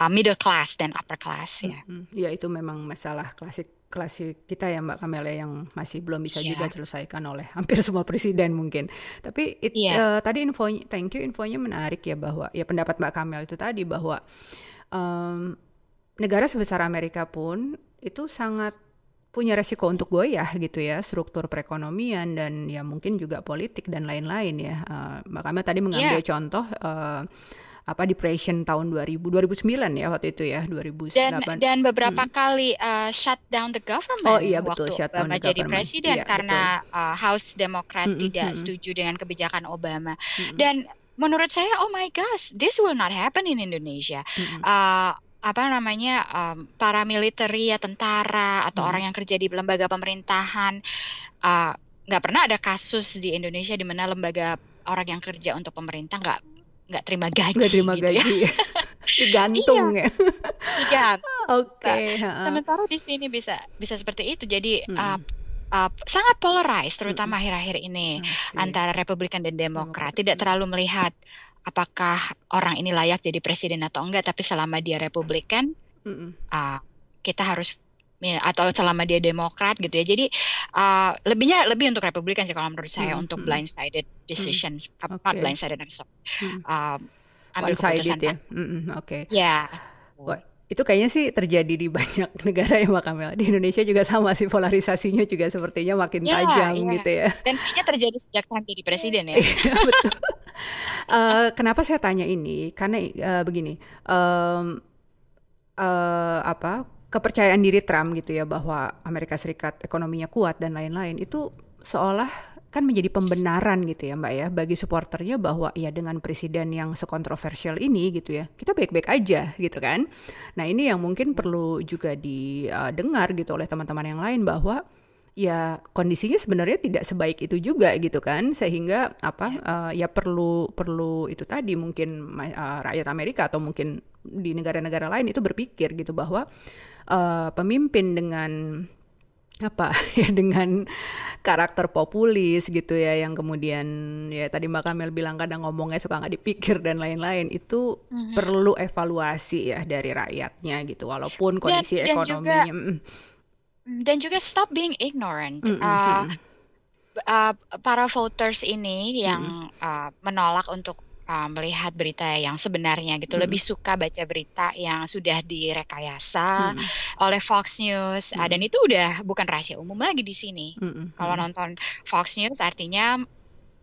uh, middle class dan upper class ya. Mm -hmm. Ya itu memang masalah klasik klasik kita ya Mbak Kamela yang masih belum bisa yeah. juga diselesaikan oleh [laughs] hampir semua presiden mungkin. Tapi it, yeah. Iya. uh, tadi infonya, thank you infonya menarik ya bahwa ya pendapat Mbak Kamel itu tadi bahwa um, negara sebesar Amerika pun itu sangat punya resiko untuk goyah gitu ya struktur perekonomian dan ya mungkin juga politik dan lain-lain ya. Uh, Mbak Kamel tadi mengambil yeah. contoh. Uh, apa depression tahun 2000 2009 ya waktu itu ya 2008 dan dan beberapa hmm. kali uh, shut down the government oh iya betul waktu shut down Obama jadi presiden iya, karena uh, House Democrat hmm, tidak hmm, setuju dengan kebijakan Obama hmm. dan menurut saya oh my gosh this will not happen in Indonesia hmm. uh, apa namanya um, paramilitary ya tentara atau hmm. orang yang kerja di lembaga pemerintahan nggak uh, pernah ada kasus di Indonesia di mana lembaga orang yang kerja untuk pemerintah nggak nggak terima gaji nggak terima gitu gaji ya. [laughs] digantung iya. ya iya oke okay. nah, sementara di sini bisa bisa seperti itu jadi hmm. uh, uh, sangat polarized terutama akhir-akhir hmm. ini Masih. antara Republikan dan Demokrat tidak terlalu melihat apakah orang ini layak jadi presiden atau enggak tapi selama dia Republikan hmm. uh, kita harus atau selama dia Demokrat gitu ya. Jadi uh, lebihnya lebih untuk Republikan sih kalau menurut saya hmm, untuk hmm. blindsided decisions, hmm. Okay. not blindsided I'm sorry. Hmm. Uh, ambil keputusan ya. Mm -mm, Oke. Okay. Ya. Yeah. itu kayaknya sih terjadi di [laughs] banyak negara ya Mbak Kamel. Di Indonesia juga sama sih polarisasinya juga sepertinya makin yeah, tajam yeah. gitu ya. Dan kayaknya terjadi sejak Trump jadi presiden ya. [laughs] Iya, betul. uh, kenapa saya tanya ini? Karena uh, begini, um, uh, apa kepercayaan diri Trump gitu ya bahwa Amerika Serikat ekonominya kuat dan lain-lain itu seolah kan menjadi pembenaran gitu ya Mbak ya bagi supporternya bahwa ya dengan presiden yang sekontroversial ini gitu ya kita baik-baik aja gitu kan. Nah ini yang mungkin perlu juga didengar gitu oleh teman-teman yang lain bahwa ya kondisinya sebenarnya tidak sebaik itu juga gitu kan sehingga apa uh, ya perlu perlu itu tadi mungkin uh, rakyat Amerika atau mungkin di negara-negara lain itu berpikir gitu bahwa uh, pemimpin dengan apa [laughs] ya dengan karakter populis gitu ya yang kemudian ya tadi Mbak Kamel bilang kadang ngomongnya suka nggak dipikir dan lain-lain itu mm-hmm. perlu evaluasi ya dari rakyatnya gitu walaupun kondisi dan, ekonominya dan juga, dan juga stop being ignorant. Mm -hmm. uh, uh, para voters ini yang mm -hmm. uh, menolak untuk uh, melihat berita yang sebenarnya gitu, mm -hmm. lebih suka baca berita yang sudah direkayasa mm -hmm. oleh Fox News, mm -hmm. uh, dan itu udah bukan rahasia umum lagi di sini. Mm -hmm. Kalau nonton Fox News artinya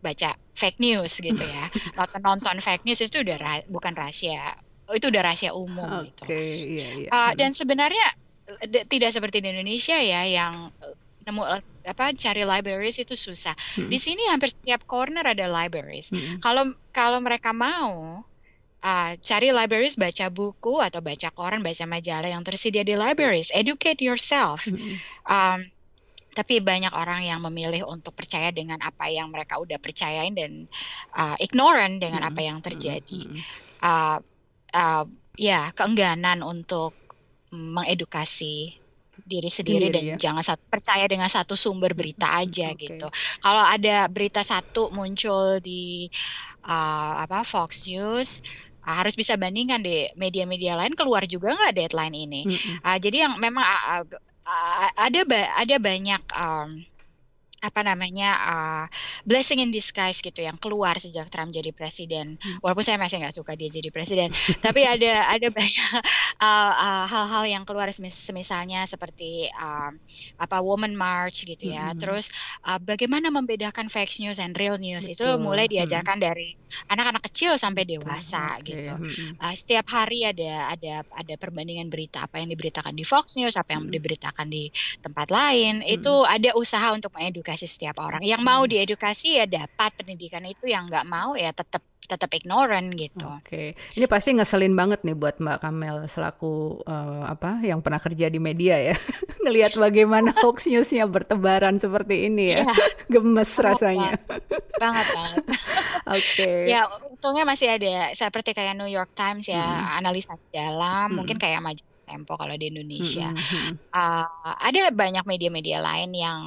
baca fake news gitu ya. [laughs] nonton nonton fake news itu udah rah bukan rahasia, itu udah rahasia umum okay, gitu. Iya, iya. Uh, dan sebenarnya tidak seperti di Indonesia ya yang nemu apa cari libraries itu susah. Hmm. Di sini hampir setiap corner ada libraries. Hmm. Kalau kalau mereka mau uh, cari libraries, baca buku atau baca koran, baca majalah yang tersedia di libraries, educate yourself. Hmm. Um, tapi banyak orang yang memilih untuk percaya dengan apa yang mereka udah percayain dan uh, ignorant dengan apa yang terjadi. Uh, uh, ya keengganan untuk mengedukasi diri sendiri, dan ya? jangan satu, percaya dengan satu sumber berita aja okay. gitu. Kalau ada berita satu muncul di uh, apa Fox News uh, harus bisa bandingkan di media-media lain keluar juga nggak deadline ini. Mm -hmm. uh, jadi yang memang uh, uh, ada ba ada banyak um, apa namanya uh, blessing in disguise gitu yang keluar sejak Trump jadi presiden. Hmm. Walaupun saya masih nggak suka dia jadi presiden, [laughs] tapi ada ada banyak [laughs] hal-hal uh, uh, yang keluar misalnya seperti uh, apa Woman March gitu ya. Hmm. Terus uh, bagaimana membedakan fake news and real news Betul. itu mulai hmm. diajarkan hmm. dari anak-anak kecil sampai dewasa okay. gitu. Hmm. Uh, setiap hari ada ada ada perbandingan berita apa yang diberitakan di Fox News, apa yang hmm. diberitakan di tempat lain. Hmm. Itu ada usaha untuk mengedukasi edukasi setiap orang. Yang mau hmm. diedukasi ya dapat pendidikan itu, yang nggak mau ya tetap tetap ignorant gitu. Oke, okay. ini pasti ngeselin banget nih buat Mbak Kamel selaku uh, apa yang pernah kerja di media ya, [laughs] ngelihat bagaimana [laughs] hoax newsnya bertebaran seperti ini ya, yeah. [laughs] gemes oh, rasanya. Banget banget. Oke. Okay. Ya untungnya masih ada seperti kayak New York Times ya hmm. analisa dalam, hmm. mungkin kayak majalah Tempo kalau di Indonesia. Hmm. Uh, ada banyak media-media lain yang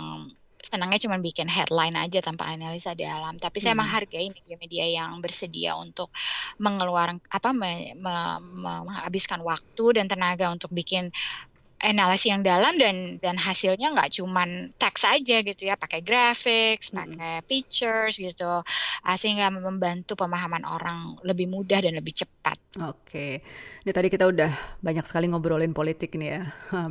senangnya cuma bikin headline aja tanpa analisa dalam. Tapi saya hmm. menghargai media-media yang bersedia untuk mengeluarkan apa me, me, me, menghabiskan waktu dan tenaga untuk bikin analisis yang dalam dan dan hasilnya nggak cuman teks aja gitu ya pakai graphics hmm. pakai pictures gitu uh, sehingga membantu pemahaman orang lebih mudah dan lebih cepat. Oke, ini tadi kita udah banyak sekali ngobrolin politik nih ya,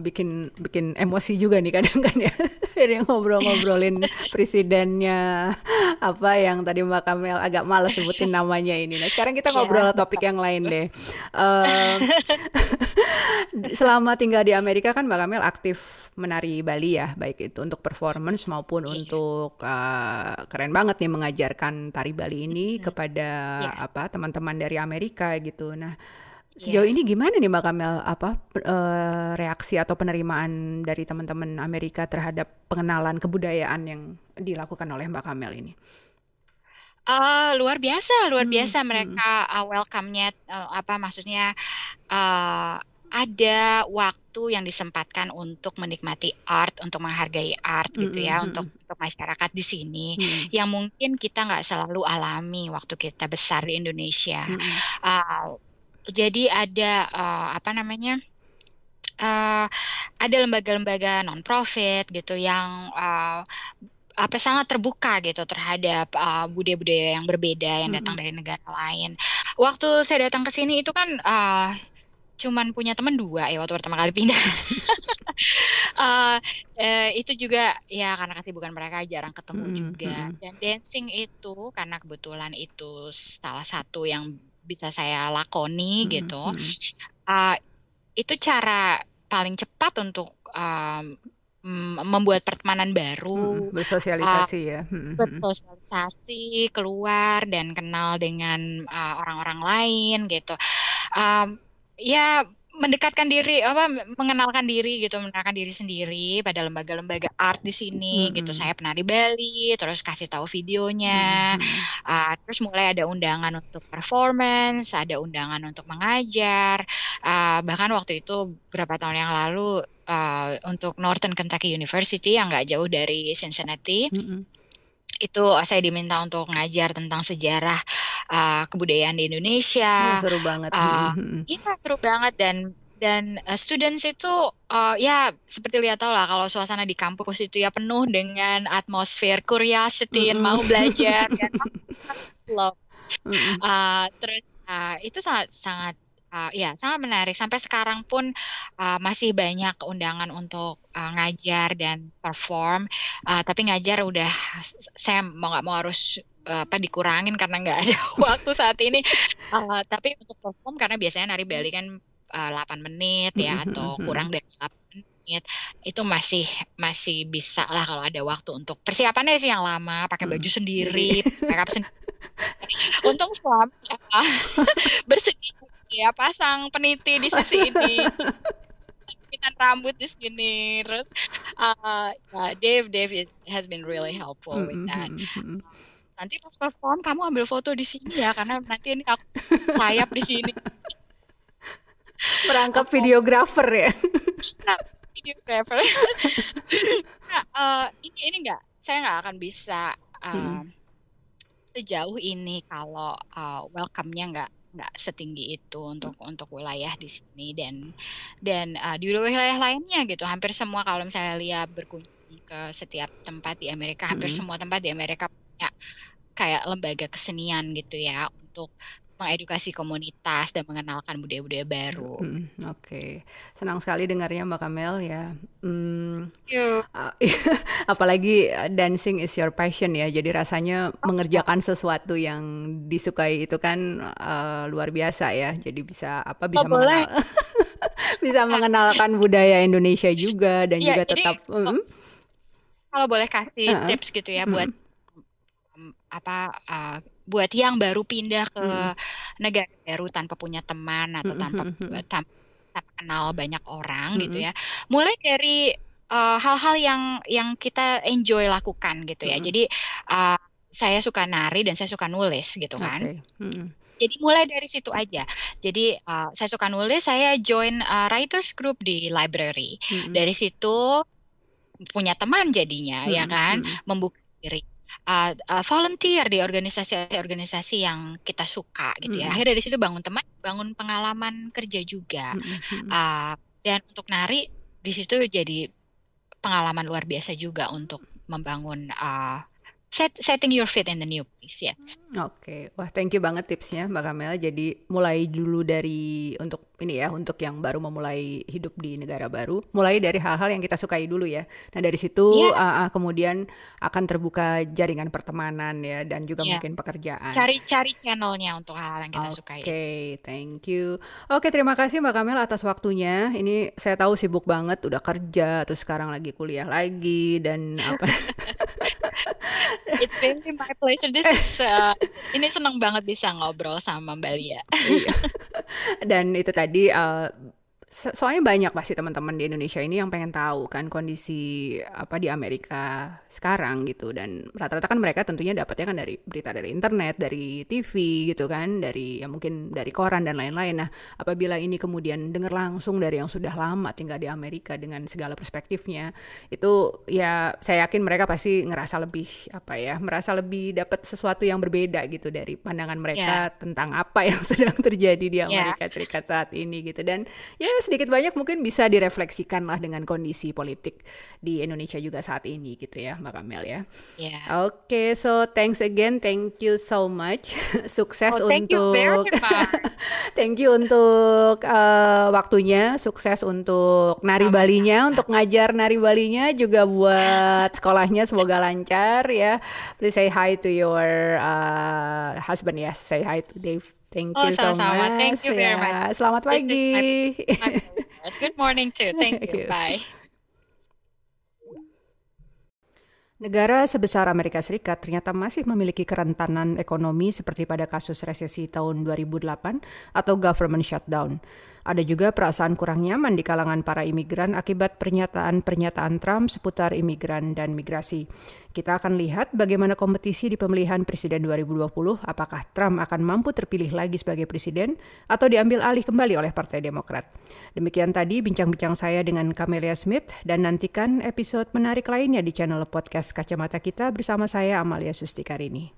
bikin bikin emosi juga nih kadang kan ya, [laughs] ini ngobrol-ngobrolin [laughs] presidennya apa yang tadi Mbak Kamel agak males sebutin namanya ini. Nah sekarang kita iya. ngobrol yeah. topik yang lain deh. Uh, [laughs] selama tinggal di Amerika kan Mbak Kamel aktif menari Bali ya, baik itu untuk performance maupun yeah. untuk uh, keren banget nih mengajarkan tari Bali ini kepada yeah. apa teman-teman dari Amerika gitu. Nah, sejauh yeah. ini gimana nih Mbak Kamel apa uh, reaksi atau penerimaan dari teman-teman Amerika terhadap pengenalan kebudayaan yang dilakukan oleh Mbak Kamel ini? Uh, luar biasa, luar hmm, biasa hmm. mereka uh, welcome-nya uh, apa maksudnya uh, ada waktu yang disempatkan untuk menikmati art, untuk menghargai art mm -hmm. gitu ya, untuk untuk masyarakat di sini mm -hmm. yang mungkin kita nggak selalu alami waktu kita besar di Indonesia. Mm -hmm. uh, jadi ada uh, apa namanya? Uh, ada lembaga-lembaga non-profit gitu yang uh, apa sangat terbuka gitu terhadap budaya budaya-budaya yang berbeda yang datang mm -hmm. dari negara lain. Waktu saya datang ke sini itu kan uh, cuman punya teman dua ya waktu pertama kali pindah. uh, [laughs] uh, itu juga ya karena kesibukan mereka jarang ketemu hmm, juga. Dan dancing itu karena kebetulan itu salah satu yang bisa saya lakoni hmm, gitu. Uh, itu cara paling cepat untuk um, membuat pertemanan baru, hmm, bersosialisasi uh, ya, hmm, bersosialisasi, keluar dan kenal dengan orang-orang uh, lain gitu. Um, ya mendekatkan diri apa mengenalkan diri gitu mengenalkan diri sendiri pada lembaga-lembaga art di sini mm-hmm. gitu. Saya pernah di Bali terus kasih tahu videonya. Mm-hmm. uh, terus mulai ada undangan untuk performance ada undangan untuk mengajar. Uh, bahkan waktu itu beberapa tahun yang lalu uh, untuk Northern Kentucky University yang nggak jauh dari Cincinnati. Mm-hmm itu saya diminta untuk ngajar tentang sejarah uh, kebudayaan di Indonesia. Oh, seru banget. Uh, iya seru banget dan dan uh, students itu uh, ya seperti lihat tau lah kalau suasana di kampus itu ya penuh dengan atmosfer curiosity mm -hmm. mau belajar dan [laughs] love. Uh, terus uh, itu sangat sangat uh, ya sangat menarik. Sampai sekarang pun uh, masih banyak undangan untuk uh, ngajar dan perform. Uh, tapi ngajar udah saya mau nggak mau harus apa dikurangin karena nggak ada [laughs] waktu saat ini. Uh, tapi untuk perform karena biasanya nari Bali kan uh, 8 menit ya atau kurang dari 8 menit. Itu masih masih bisa lah kalau ada waktu untuk persiapannya sih yang lama pakai baju sendiri makeup sendiri [laughs] untung suami ya, [laughs] bersegi ya pasang peniti di sisi ini. Rapitan rambut di sini terus uh, uh, Dave Dave is, has been really helpful with that. nanti pas perform kamu ambil foto di sini ya karena nanti ini aku sayap di sini. Merangkap videografer ya. Nah, videografer nah, uh, ini ini enggak saya nggak akan bisa uh, hmm. sejauh ini kalau uh, welcome-nya nggak nggak setinggi itu untuk untuk wilayah di sini dan dan uh, di wilayah lainnya gitu hampir semua kalau misalnya lihat berkunjung ke setiap tempat di Amerika hampir mm -hmm. semua tempat di Amerika punya kayak lembaga kesenian gitu ya untuk mengedukasi komunitas dan mengenalkan budaya-budaya baru. Hmm, Oke, okay. senang sekali dengarnya Mbak Kamel ya. Hmm, [laughs] apalagi uh, dancing is your passion ya. Jadi rasanya oh, mengerjakan sesuatu yang disukai itu kan uh, luar biasa ya. Jadi bisa apa bisa oh, mengenal, [laughs] bisa mengenalkan budaya Indonesia juga dan ya, juga tetap. Jadi, mm, kalau boleh kasih uh tips gitu ya buat um, apa uh, buat yang baru pindah ke hmm. negara baru tanpa punya teman atau tanpa hmm. tanpa, tanpa kenal banyak orang hmm. gitu ya. Mulai dari eh, hal-hal uh, yang yang kita enjoy lakukan gitu ya. Hmm. Jadi uh, saya suka nari dan saya suka nulis gitu kan. Okay. Hmm. Jadi mulai dari situ aja. Jadi uh, saya suka nulis, saya join uh, writers group di library. Hmm. Dari situ punya teman jadinya hmm. ya kan, hmm. membuka diri uh, uh, volunteer di organisasi-organisasi yang kita suka gitu ya. Akhirnya dari situ bangun teman, bangun pengalaman kerja juga. Uh, dan untuk nari di situ jadi pengalaman luar biasa juga untuk membangun uh, set, setting your feet in the new place, yes. Oke, okay. wah thank you banget tipsnya Mbak Kamela. Jadi mulai dulu dari untuk ini ya, untuk yang baru memulai hidup di negara baru, mulai dari hal-hal yang kita sukai dulu ya. Nah dari situ yeah. uh, uh, kemudian akan terbuka jaringan pertemanan ya dan juga yeah. mungkin pekerjaan. Cari-cari channelnya untuk hal-hal yang kita okay, sukai. Oke, thank you. Oke, okay, terima kasih Mbak Kamela atas waktunya. Ini saya tahu sibuk banget, udah kerja, terus sekarang lagi kuliah lagi dan apa. [laughs] It's really my pleasure. This is uh, ini senang banget bisa ngobrol sama Mbak Lia. iya. Dan itu tadi uh, soalnya banyak pasti teman-teman di Indonesia ini yang pengen tahu kan kondisi apa di Amerika sekarang gitu dan rata-rata kan mereka tentunya dapatnya kan dari berita dari internet, dari TV gitu kan, dari ya mungkin dari koran dan lain-lain. Nah, apabila ini kemudian dengar langsung dari yang sudah lama tinggal di Amerika dengan segala perspektifnya, itu ya saya yakin mereka pasti ngerasa lebih apa ya, merasa lebih dapat sesuatu yang berbeda gitu dari pandangan mereka yeah. tentang apa yang [laughs] sedang terjadi di ya. Amerika yeah. Serikat saat ini gitu dan ya sedikit banyak mungkin bisa direfleksikan lah dengan kondisi politik di Indonesia juga saat ini gitu ya Mbak Kamel ya. Yeah. Oke, okay, so thanks again, thank you so much, [laughs] sukses oh, thank untuk you [laughs] thank you untuk uh, waktunya, sukses untuk nari Sama Balinya, untuk ngajar nari Balinya juga buat [laughs] sekolahnya semoga lancar ya. Please say hi to your uh, husband ya, yes. say hi to Dave. Thank oh, you so much. Thank you very ya. much. Selamat pagi. My, my [laughs] Good morning too. Thank you. Bye. Negara sebesar Amerika Serikat ternyata masih memiliki kerentanan ekonomi seperti pada kasus resesi tahun 2008 atau government shutdown. Ada juga perasaan kurang nyaman di kalangan para imigran akibat pernyataan-pernyataan Trump seputar imigran dan migrasi. Kita akan lihat bagaimana kompetisi di pemilihan presiden 2020, apakah Trump akan mampu terpilih lagi sebagai presiden atau diambil alih kembali oleh Partai Demokrat. Demikian tadi bincang-bincang saya dengan Camelia Smith dan nantikan episode menarik lainnya di channel podcast Kacamata Kita bersama saya Amalia Sustikarini.